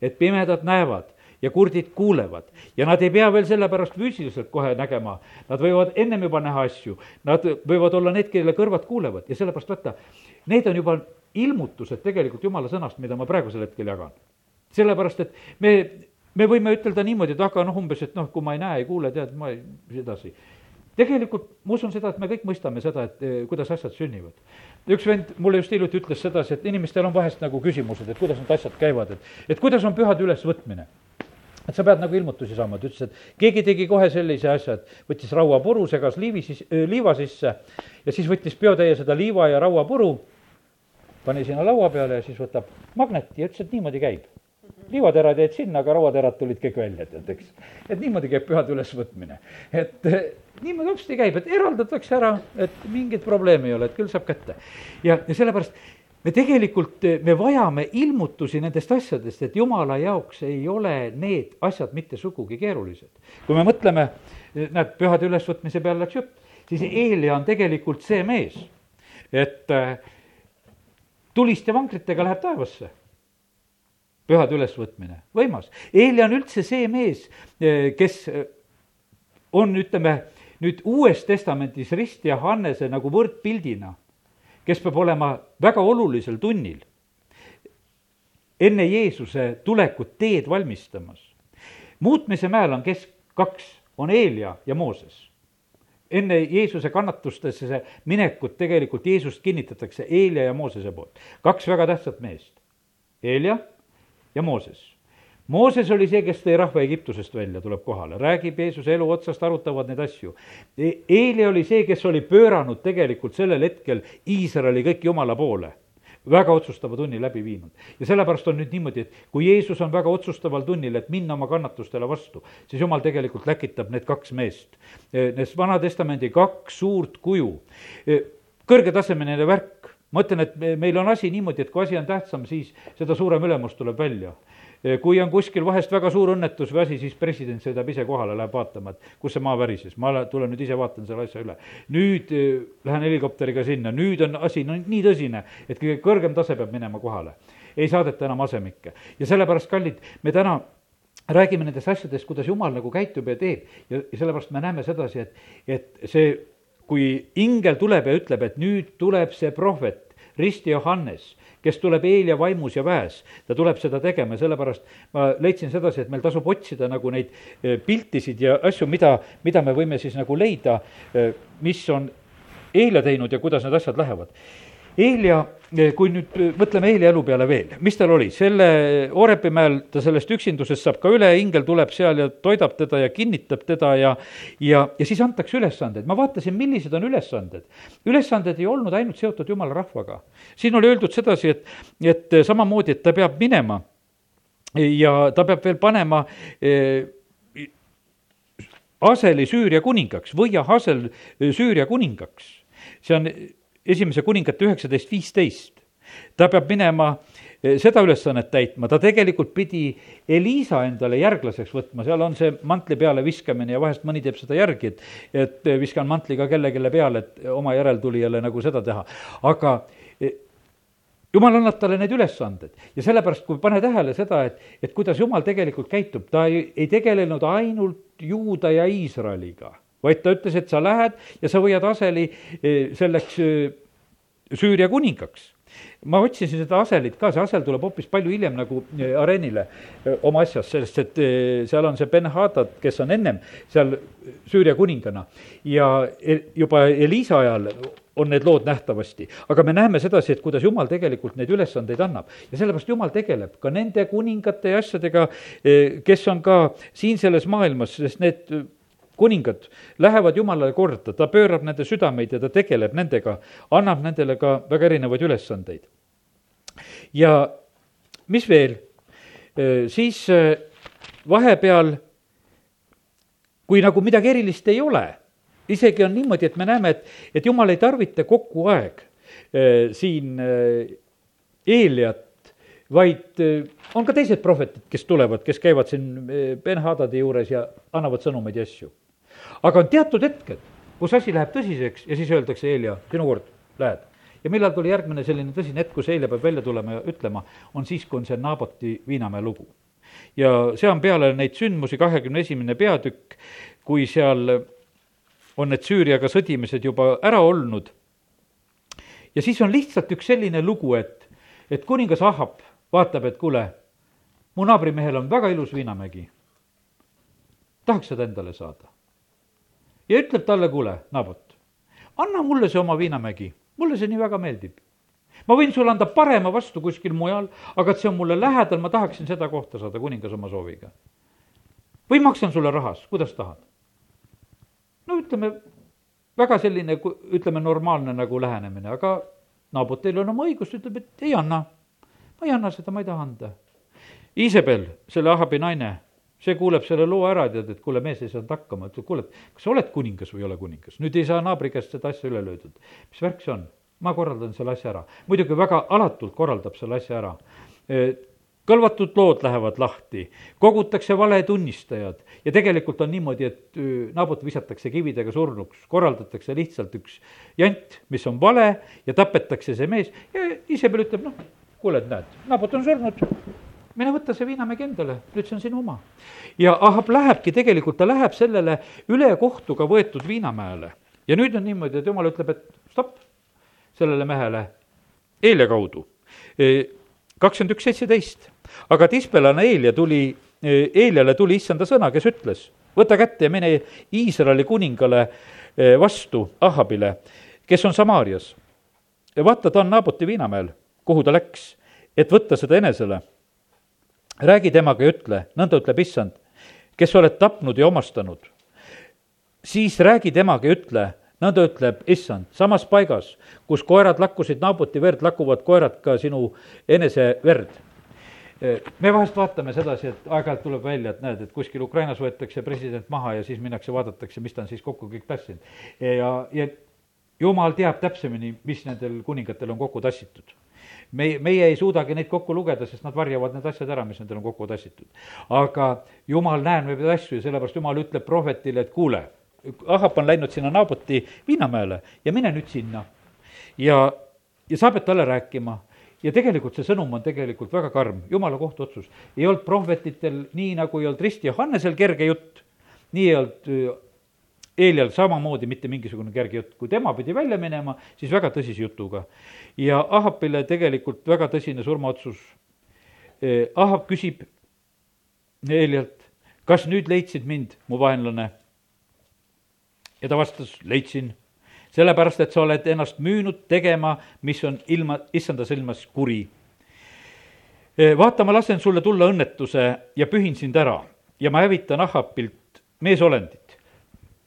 et pimedad näevad ja kurdid kuulevad. Ja nad ei pea veel sellepärast füüsiliselt kohe nägema, nad võivad ennem juba näha asju, nad võivad olla need, kelle kõrvad kuulevad. Ja sellepärast vaata, need on juba ilmutused tegelikult jumala sõnast, mida ma praegusel hetkel jagan. sellepärast, et me, me võime ütelda niimoodi, et aga noh, umbes, et noh, kui ma ei näe, ei kuule, tead, ma ei, edasi tegelikult ma usun seda, et me kõik mõistame seda, et eh, kuidas asjad sünnivad. üks vend mulle just hiljuti ütles sedasi, et inimestel on vahest nagu küsimused, et kuidas need asjad käivad, et, et kuidas on pühade ülesvõtmine et sa pead nagu ilmutusi saama, ta ütles, et keegi tegi kohe sellise asja, et võttis rauapuru, segas liivi siis, liiva sisse ja siis võttis peotäie seda liiva ja rauapuru, pani sinna laua peale ja siis võtab magneti ja ütles, et niimoodi käib. Liivaterad jäid sinna, aga rauaterad tulid kõik välja, tead, eks. et niimoodi käib pühade ülesvõtmine. et niimoodi hopsti käib, et eraldatakse ära, et mingit probleemi ei ole, et küll saab kätte. ja, ja sellepärast me tegelikult, me vajame ilmutusi nendest asjadest, et jumala jaoks ei ole need asjad mitte sugugi keerulised. kui me mõtleme, näed, pühade ülesvõtmise peale läks jutt, siis Eelia on tegelikult see mees, et tuliste vankritega läheb taevasse. Pühade ülesvõtmine, võimas. Eelia on üldse see mees, äh, kes äh, on, ütleme, nüüd Uues Testamendis Rist ja Hannese nagu võrdpildina kes peab olema väga olulisel tunnil enne Jeesuse tulekut teed valmistamas. muutmise mäel on kes kaks, on Eelia ja Mooses. enne Jeesuse kannatustesse minekut tegelikult Jeesust kinnitatakse Eelia ja Moosese poolt. kaks väga tähtsat meest, Eelia ja Mooses Mooses oli see, kes tõi rahva Egiptusest välja, tuleb kohale, räägib Jeesuse elu otsast, arutavad neid asju. E-, Eeli oli see, kes oli pööranud tegelikult sellel hetkel Iisraeli kõik Jumala poole väga otsustava tunni läbi viinud. ja sellepärast on nüüd niimoodi, et kui Jeesus on väga otsustaval tunnil, et minna oma kannatustele vastu, siis Jumal tegelikult läkitab need kaks meest. E, need Vana-testamendi kaks suurt kuju, e, kõrgetasemeline värk, ma ütlen, et meil on asi niimoodi, et kui asi on tähtsam, siis seda suurem ülemus tuleb välja kui on kuskil vahest väga suur õnnetus või asi, siis president sõidab ise kohale, läheb vaatama, et kus see maa värises, ma tulen nüüd ise vaatan selle asja üle. nüüd lähen helikopteriga sinna, nüüd on asi no nii tõsine, et kõige kõrgem tase peab minema kohale. ei saadeta enam asemikke. ja sellepärast, kallid, me täna räägime nendest asjadest, kuidas jumal nagu käitub ja teeb ja, ja sellepärast me näeme sedasi, et, et see, kui ingel tuleb ja ütleb, et nüüd tuleb see prohvet, risti Johannes, kes tuleb Eelia vaimus ja väes, ta tuleb seda tegema ja sellepärast ma leidsin sedasi, et meil tasub otsida nagu neid eh, piltisid ja asju, mida, mida me võime siis nagu leida, eh, mis on Eelia teinud ja kuidas need asjad lähevad Eelia, kui nüüd mõtleme Eelia elu peale veel, mis tal oli, selle Orepi mäel ta sellest üksindusest saab ka üle, ingel tuleb seal ja toidab teda ja kinnitab teda ja ja, ja siis antakse ülesanded, ma vaatasin, millised on ülesanded. ülesanded ei olnud ainult seotud jumala rahvaga. siin oli öeldud sedasi, et, et samamoodi, et ta peab minema ja ta peab veel panema eh, Aseli Süüria kuningaks või Ahasel Süüria kuningaks. see on esimese kuningate üheksateist viisteist. ta peab minema eh, seda ülesannet täitma, ta tegelikult pidi Elisa endale järglaseks võtma, seal on see mantli peale viskamine ja vahest mõni teeb seda järgi, et, et viskan mantli ka kellelegi peale, et oma järeltulijale nagu seda teha. aga eh, jumal annab talle need ülesanded ja sellepärast, kui pane tähele seda, et, et kuidas jumal tegelikult käitub, ta ei, ei tegelenud ainult Juuda ja Iisraeliga vaid ta ütles, et sa lähed ja sa võiad aseli eh, selleks eh, Süüria kuningaks. Ma otsisin seda aselit ka, see asel tuleb hoopis palju hiljem nagu eh, areenile oma asjas, sellest, et seal on see Ben-Hadad, kes on ennem seal Süüria kuningana. Ja juba Elisa ajal on need lood nähtavasti. aga me näeme sedasi, et kuidas Jumal tegelikult neid ülesandeid annab. Ja sellepärast Jumal tegeleb ka nende kuningate ja asjadega, kes on ka siin selles maailmas, sest need kuningad lähevad Jumalale korda, ta pöörab nende südameid ja ta tegeleb nendega, annab nendele ka väga erinevaid ülesandeid. ja mis veel, siis vahepeal, kui nagu midagi erilist ei ole, isegi on niimoodi, et me näeme, et, et Jumal ei tarvita kogu aeg siin Eeliat, vaid on ka teised prohvetid, kes tulevad, kes käivad siin Ben-Hadadi juures ja annavad sõnumeid ja asju aga on teatud hetked, kus asi läheb tõsiseks ja siis öeldakse, Eelia, sinu kord, lähed. ja millal tuli järgmine selline tõsine hetk, kus Eelia peab välja tulema ja ütlema, on siis, kui on see Naaboti viinamäe lugu. ja see on peale neid sündmusi kahekümne esimene peatükk, kui seal on need Süüriaga sõdimised juba ära olnud. ja siis on lihtsalt üks selline lugu, et, et kuningas Ahab vaatab, et kuule, mu naabrimehel on väga ilus viinamägi. tahaks seda endale saada ja ütleb talle, kuule, Naabot, anna mulle see oma viinamägi, mulle see nii väga meeldib. ma võin sulle anda parema vastu kuskil mujal, aga et see on mulle lähedal, ma tahaksin seda kohta saada, kuningas oma sooviga. või maksan sulle rahas, kuidas tahad. no ütleme, väga selline, ütleme, normaalne nagu lähenemine, aga Naabotil on oma õigus, ütleb, et ei anna. ma ei anna seda, ma ei taha anda. Iisabel, selle Ahabi naine see kuuleb selle loo ära, tead, et kuule, mees ei saanud hakkama, ütleb, kuule, kas sa oled kuningas või ei ole kuningas, nüüd ei saa naabri käest seda asja üle löödud. mis värk see on? ma korraldan selle asja ära. muidugi väga alatult korraldab selle asja ära. E, kõlvatud lood lähevad lahti, kogutakse valetunnistajad ja tegelikult on niimoodi, et naabut visatakse kividega surnuks, korraldatakse lihtsalt üks jant, mis on vale ja tapetakse see mees ja Isabel ütleb, noh, kuule, et näed, naabut on surnud mine võta see viinamägi endale, nüüd see on sinu oma. ja Ahab lähebki tegelikult, ta läheb sellele ülekohtuga võetud viinamäele. ja nüüd on niimoodi, et jumal ütleb, et stopp sellele mehele Eelia kaudu. E, kakskümmend üks, seitseteist. aga Tispelane Eelia tuli, e, Eeliale tuli issanda sõna, kes ütles, võta kätte ja mine Iisraeli kuningale e, vastu, Ahabile, kes on Samaarias. vaata, ta on Naaboti viinamäel, kuhu ta läks, et võtta seda enesele räägi temaga ja ütle, nõnda ütleb issand, kes oled tapnud ja omastanud. siis räägi temaga ja ütle, nõnda ütleb issand, samas paigas, kus koerad lakkusid Naabuti verd, lakuvad koerad ka sinu enese verd me vahest vaatame sedasi, et aeg-ajalt tuleb välja, et näed, et kuskil Ukrainas võetakse president maha ja siis minnakse, vaadatakse, mis ta on siis kokku kõik tassinud. ja, ja jumal teab täpsemini, mis nendel kuningatel on kokku tassitud meie, meie ei suudagi neid kokku lugeda, sest nad varjavad need asjad ära, mis nendel on kokku tassitud. aga jumal näeb neid asju ja sellepärast jumal ütleb prohvetile, et kuule, Ahab on läinud sinna Naaboti viinamäele ja mine nüüd sinna. ja, ja sa pead talle rääkima ja tegelikult see sõnum on tegelikult väga karm, jumala kohtuotsus. ei olnud prohvetitel nii, nagu ei olnud Risti Johannesel kerge jutt, nii ei olnud Eelial samamoodi mitte mingisugune kerge jutt, kui tema pidi välja minema, siis väga tõsise jutuga. ja Ahapile tegelikult väga tõsine surmaotsus. Ahab küsib Eelialt, kas nüüd leidsid mind, mu vaenlane? ja ta vastas, leidsin, sellepärast et sa oled ennast müünud tegema, mis on ilma, issanda silmas kuri. vaata, ma lasen sulle tulla õnnetuse ja pühin sind ära ja ma hävitan Ahapilt meesolendit,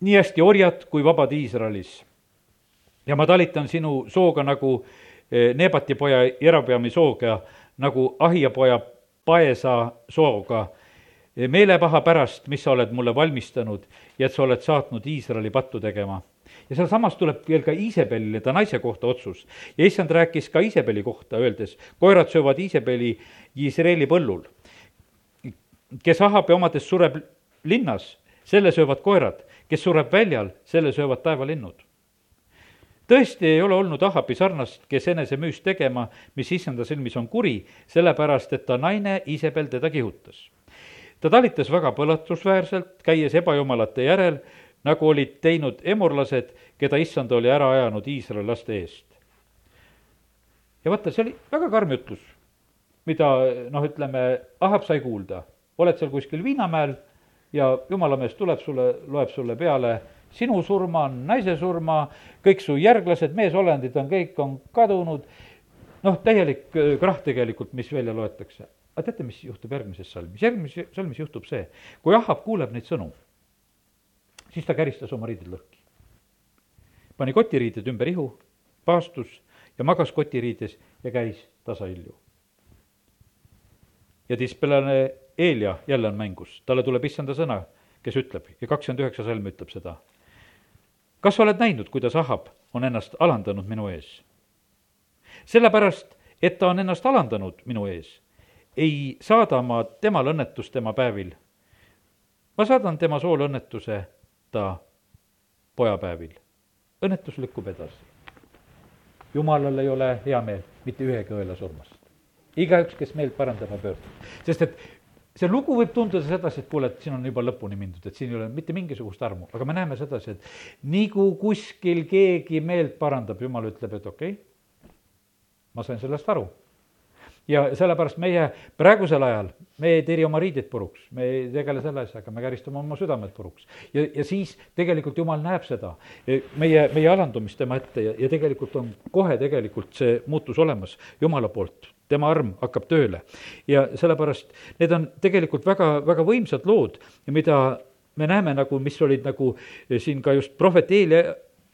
nii hästi orjad kui vabad Iisraelis. ja ma talitan sinu sooga nagu Nebati poja Jerobeami sooga, nagu Ahia poja Paesa sooga meelepaha pärast, mis sa oled mulle valmistanud ja et sa oled saatnud Iisraeli pattu tegema. ja sealsamas tuleb veel ka Iisabelile, ta naise kohta otsus. ja issand rääkis ka Iisabeli kohta, öeldes, koerad söövad Iisabeli Iisraeli põllul. kes Ahabi omadest sureb linnas, selle söövad koerad, kes sureb väljal, selle söövad taevalinnud tõesti ei ole olnud Ahabi sarnast, kes enese müüs tegema, mis issanda silmis on kuri, sellepärast et ta naine Iisabel teda kihutas ta talitas väga põletusväärselt, käies ebajumalate järel, nagu olid teinud emurlased, keda issand oli ära ajanud Iisraeli laste eest. ja vaata, see oli väga karm jutlus, mida noh, ütleme, Ahab sai kuulda. oled seal kuskil Viinamäel ja jumalamees tuleb sulle, loeb sulle peale sinu surma, naise surma, kõik su järglased, meesolendid on, kõik on kadunud, noh, täielik krahh tegelikult, mis välja loetakse aga teate, mis juhtub järgmises salmis? järgmises salmis juhtub see, kui Ahab kuuleb neid sõnu, siis ta käristas oma riided lõhki. pani kotiriided ümber ihu, paastus ja magas kotiriides ja käis tasahilju. Ja tispelane Eelia jälle on mängus, talle tuleb issanda sõna, kes ütleb ja kakskümmend üheksa salm ütleb seda. kas sa oled näinud, kuidas Ahab on ennast alandanud minu ees? sellepärast, et ta on ennast alandanud minu ees ei saada ma temal õnnetust tema päevil. ma saadan tema soole õnnetuse ta pojapäevil. õnnetus lükkub edasi. jumalal ei ole hea meel mitte ühegi õela surmast. Igaüks, kes meelt parandab ja pöördub, sest et see lugu võib tunduda sedasi, et kuule, et siin on juba lõpuni mindud, et siin ei ole mitte mingisugust armu, aga me näeme sedasi, et nii kui kuskil keegi meelt parandab, jumal ütleb, et okei okay,, ma sain sellest aru. Ja sellepärast meie praegusel ajal, me ei tiri oma riideid puruks, me ei tegele selle asjaga, me käristame oma südamed puruks. ja, ja siis tegelikult Jumal näeb seda, e, meie, meie alandumist tema ette ja, ja tegelikult on kohe tegelikult see muutus olemas Jumala poolt tema arm hakkab tööle. ja sellepärast need on tegelikult väga, väga võimsad lood, mida me näeme nagu, mis olid nagu siin ka just prohvet Eeli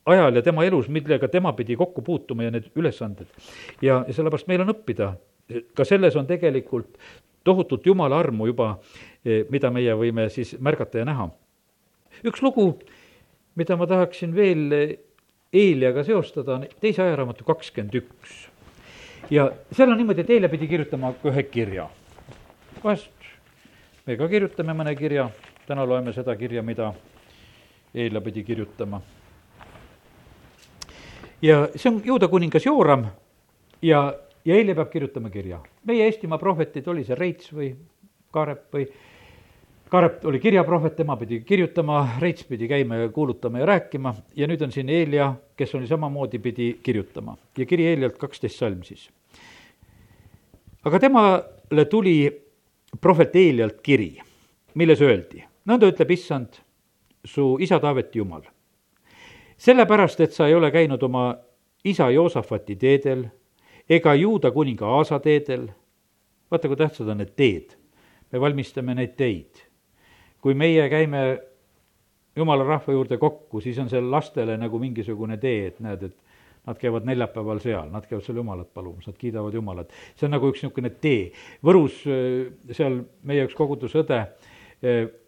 ajal ja tema elus, millega tema pidi kokku puutuma ja need ülesanded. ja, ja sellepärast meil on õppida ka selles on tegelikult tohutut jumala armu juba, eh, mida meie võime siis märgata ja näha. üks lugu, mida ma tahaksin veel eh, Eeliaga seostada, on teise ajaraamatu kakskümmend üks. Ja seal on niimoodi, et Eelia pidi kirjutama ühe kirja. vahest me ka kirjutame mõne kirja, täna loeme seda kirja, mida Eelia pidi kirjutama. ja see on juuda kuningas Jooram ja ja eile peab kirjutama kirja. meie Eestimaa prohvetid, oli see Reits või Kaarep või Kaarep oli kirjaprohvet, tema pidi kirjutama, Reits pidi käima ja kuulutama ja rääkima ja nüüd on siin Eelia, kes oli samamoodi, pidi kirjutama ja kiri Eelialt kaksteist salm siis. aga temale tuli prohvet Eelialt kiri, milles öeldi, nõnda ütleb issand, su isa Taaveti jumal. sellepärast, et sa ei ole käinud oma isa Joosafati teedel ega Juuda kuninga Aasa teedel, vaata, kui tähtsad on need teed. me valmistame neid teid. Kui meie käime jumala rahva juurde kokku, siis on seal lastele nagu mingisugune tee, et näed, et nad käivad neljapäeval seal, nad käivad seal Jumalat palumas, nad kiidavad Jumalat. see on nagu üks niisugune tee. Võrus seal meie üks kogudusõde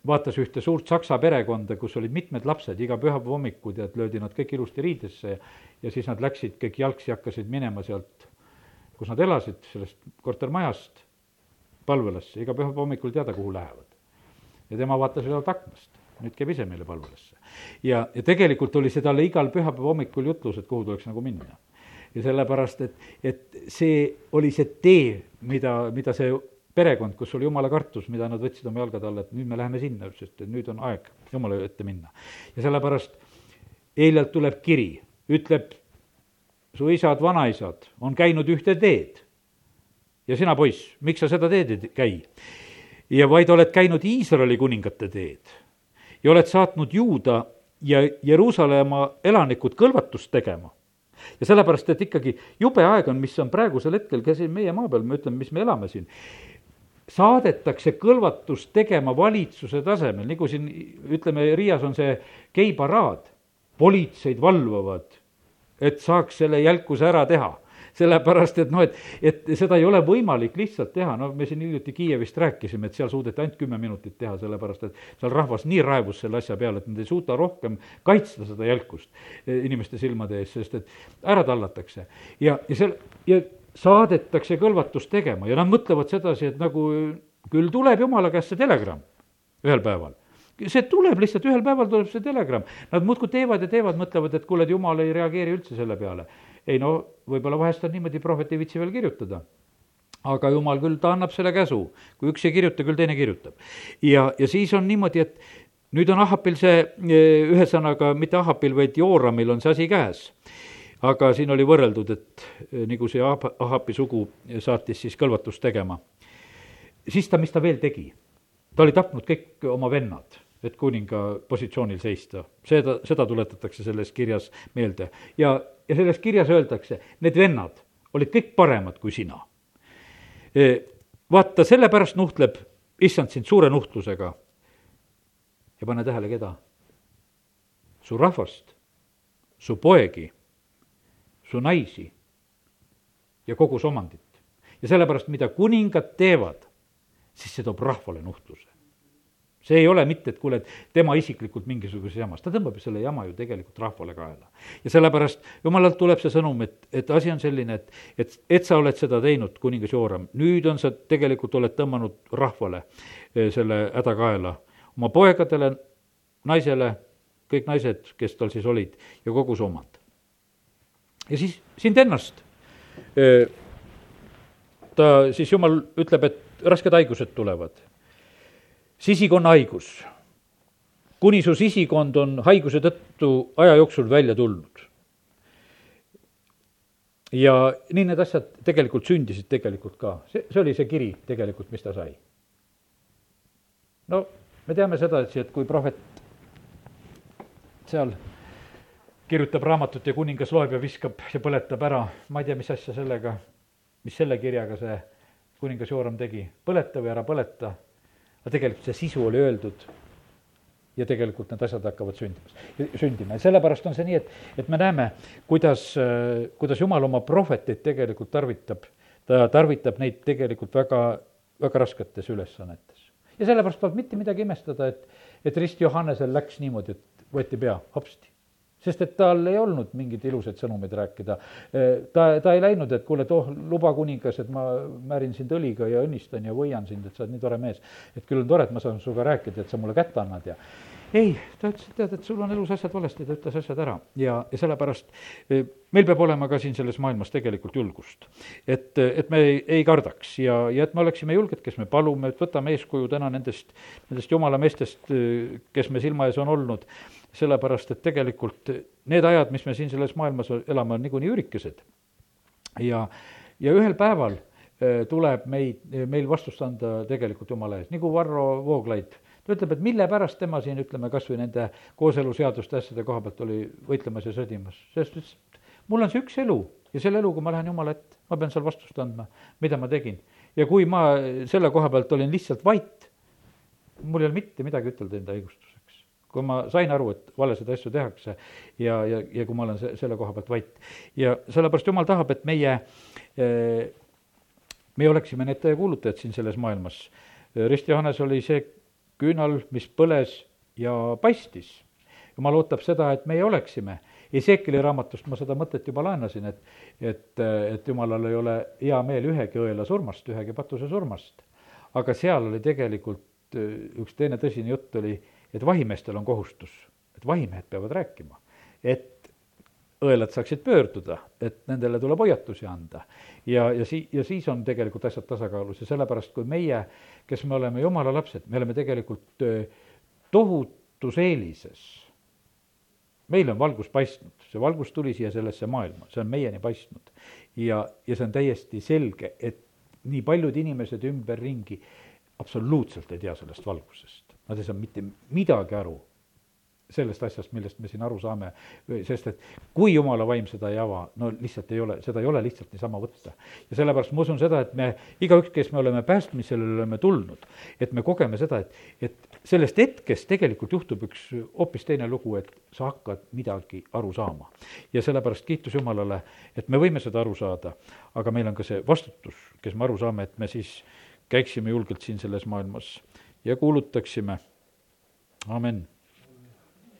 vaatas ühte suurt saksa perekonda, kus olid mitmed lapsed, iga pühapäeva hommikul tead, löödi nad kõik ilusti riidesse ja siis nad läksid kõik jalgsi, hakkasid minema sealt kus nad elasid, sellest kortermajast palvelasse, iga pühapäeva hommikul teada, kuhu lähevad. Ja tema vaatas üle aknast, nüüd käib ise meile palvelasse. ja, ja tegelikult oli see talle igal pühapäeva hommikul jutlus, et kuhu tuleks nagu minna. ja sellepärast, et, et see oli see tee, mida, mida see perekond, kus oli jumala kartus, mida nad võtsid oma jalgade alla, et nüüd me läheme sinna, sest et nüüd on aeg jumala ette minna. ja sellepärast Eelialt tuleb kiri, ütleb, su isad, vanaisad on käinud ühte teed. ja sina, poiss, miks sa seda teed ei käi? Ja vaid oled käinud Iisraeli kuningate teed. Ja oled saatnud Juuda ja Jeruusalemma elanikud kõlvatust tegema. Ja sellepärast, et ikkagi jube aeg on, mis on praegusel hetkel ka siin meie maa peal, me ütleme, mis me elame siin. Saadetakse kõlvatust tegema valitsuse tasemel, nagu siin ütleme, Riias on see geiparaad, politseid valvavad, et saaks selle jälkuse ära teha sellepärast et noh, et, et seda ei ole võimalik lihtsalt teha, no me siin hiljuti Kiievist rääkisime, et seal suudeti ainult kümme minutit teha, sellepärast et seal rahvas nii raevus selle asja peale, et nad ei suuda rohkem kaitsta seda jälkust eh, inimeste silmade ees, sest et ära tallatakse. ja, ja seal, ja saadetakse kõlvatust tegema ja nad mõtlevad sedasi, et nagu küll tuleb jumala käest see telegramm ühel päeval see tuleb lihtsalt, ühel päeval tuleb see telegramm. Nad muudkui teevad ja teevad, mõtlevad, et kuule, et jumal ei reageeri üldse selle peale. Ei no võib-olla vahest on niimoodi, prohvet ei viitsi veel kirjutada. aga jumal küll, ta annab selle käsu, kui üks ei kirjuta, küll teine kirjutab. ja, ja siis on niimoodi, et nüüd on Ahapil see, ühesõnaga mitte Ahapil, vaid Jooramil on see asi käes aga siin oli võrreldud, et eh, nagu see Ahapi sugu saatis siis kõlvatust tegema. siis ta, mis ta veel tegi? ta oli tapnud kõik oma vennad, et kuninga positsioonil seista. seda, seda tuletatakse selles kirjas meelde. ja, ja selles kirjas öeldakse, need vennad olid kõik paremad kui sina. Eh, vaata, sellepärast nuhtleb issand sind suure nuhtlusega. ja pane tähele, keda? su rahvast, su poegi su naisi ja kogus omandit. ja sellepärast, mida kuningad teevad, siis see toob rahvale nuhtluse. See ei ole mitte, et kuule, et tema isiklikult mingisuguses jamas, ta tõmbab selle jama ju tegelikult rahvale kaela. ja sellepärast jumalalt tuleb see sõnum, et, et asi on selline, et, et, et sa oled seda teinud, kuningas Jooram, nüüd on sa tegelikult, oled tõmmanud rahvale eh, selle häda kaela, oma poegadele, naisele, kõik naised, kes tal siis olid, ja kogus omand ja siis sind ennast. ta siis, jumal ütleb, et rasked haigused tulevad. Sisikonna haigus. kuni su sisikond on haiguse tõttu aja jooksul välja tulnud. ja nii need asjad tegelikult sündisid tegelikult ka, see, see oli see kiri tegelikult, mis ta sai. no me teame sedasi, et kui prohvet seal kirjutab raamatut ja kuningas loeb ja viskab ja põletab ära, ma ei tea, mis asja sellega, mis selle kirjaga see kuningas Jooram tegi, põleta või ära põleta, aga tegelikult see sisu oli öeldud ja tegelikult need asjad hakkavad sündimas, sündima. Ja sellepärast on see nii, et, et me näeme, kuidas, kuidas Jumal oma prohveteid tegelikult tarvitab, ta tarvitab neid tegelikult väga, väga rasketes ülesannetes. ja sellepärast pole mitte midagi imestada, et, et Rist Johannesel läks niimoodi, et võeti pea hopsti sest et tal ei olnud mingeid ilusaid sõnumeid rääkida. ta, ta ei läinud, et kuule, too, luba kuningas, et ma määrin sind õliga ja õnnistan ja võian sind, et sa oled nii tore mees. et küll on tore, et ma saan sinuga rääkida, et sa mulle kätte annad ja ei, ta ütles, et tead, et sul on elus asjad valesti, ta ütles asjad ära ja, ja sellepärast meil peab olema ka siin selles maailmas tegelikult julgust. et, et me ei, ei kardaks ja, ja et me oleksime julged, kes me palume, et võtame eeskuju täna nendest, nendest jumala meestest, kes me silma ees on olnud sellepärast et tegelikult need ajad, mis me siin selles maailmas elame, on niikuinii üürikesed. ja, ja ühel päeval äh, tuleb meid, meil vastust anda tegelikult Jumala ees, nagu Varro Vooglaid, ta ütleb, et mille pärast tema siin, ütleme, kas või nende kooseluseaduste asjade koha pealt oli võitlemas ja sõdimas, sest ütles, et mul on see üks elu ja selle eluga ma lähen Jumala ette, ma pean seal vastust andma, mida ma tegin. ja kui ma selle koha pealt olin lihtsalt vait, mul ei ole mitte midagi ütelda enda õigustuseks kui ma sain aru, et valesid asju tehakse ja, ja, ja kui ma olen se-, selle koha pealt vait. ja sellepärast Jumal tahab, et meie, eh, meie oleksime need tõekuulutajad siin selles maailmas. Rist Johannes oli see küünal, mis põles ja paistis. jumal ootab seda, et meie oleksime. Ezekieli raamatust ma seda mõtet juba laenasin, et, et, et jumalal ei ole hea meel ühegi õela surmast, ühegi patuse surmast. aga seal oli tegelikult üks teine tõsine jutt oli et vahimeestel on kohustus, et vahimehed peavad rääkima, et õelad saaksid pöörduda, et nendele tuleb hoiatusi anda. ja, ja sii-, ja siis on tegelikult asjad tasakaalus ja sellepärast, kui meie, kes me oleme jumala lapsed, me oleme tegelikult tohutus eelises. meile on valgus paistnud, see valgus tuli siia sellesse maailma, see on meieni paistnud. ja, ja see on täiesti selge, et nii paljud inimesed ümberringi absoluutselt ei tea sellest valgusest. Nad ei saa mitte midagi aru sellest asjast, millest me siin aru saame, sest et kui jumala vaim seda ei ava, no lihtsalt ei ole, seda ei ole lihtsalt niisama võtta. ja sellepärast ma usun seda, et me, igaüks, kes me oleme päästmisele oleme tulnud, et me kogeme seda, et, et sellest hetkest tegelikult juhtub üks hoopis teine lugu, et sa hakkad midagi aru saama. ja sellepärast kiitus Jumalale, et me võime seda aru saada, aga meil on ka see vastutus, kes me aru saame, et me siis käiksime julgelt siin selles maailmas ja kuulutaksime, amin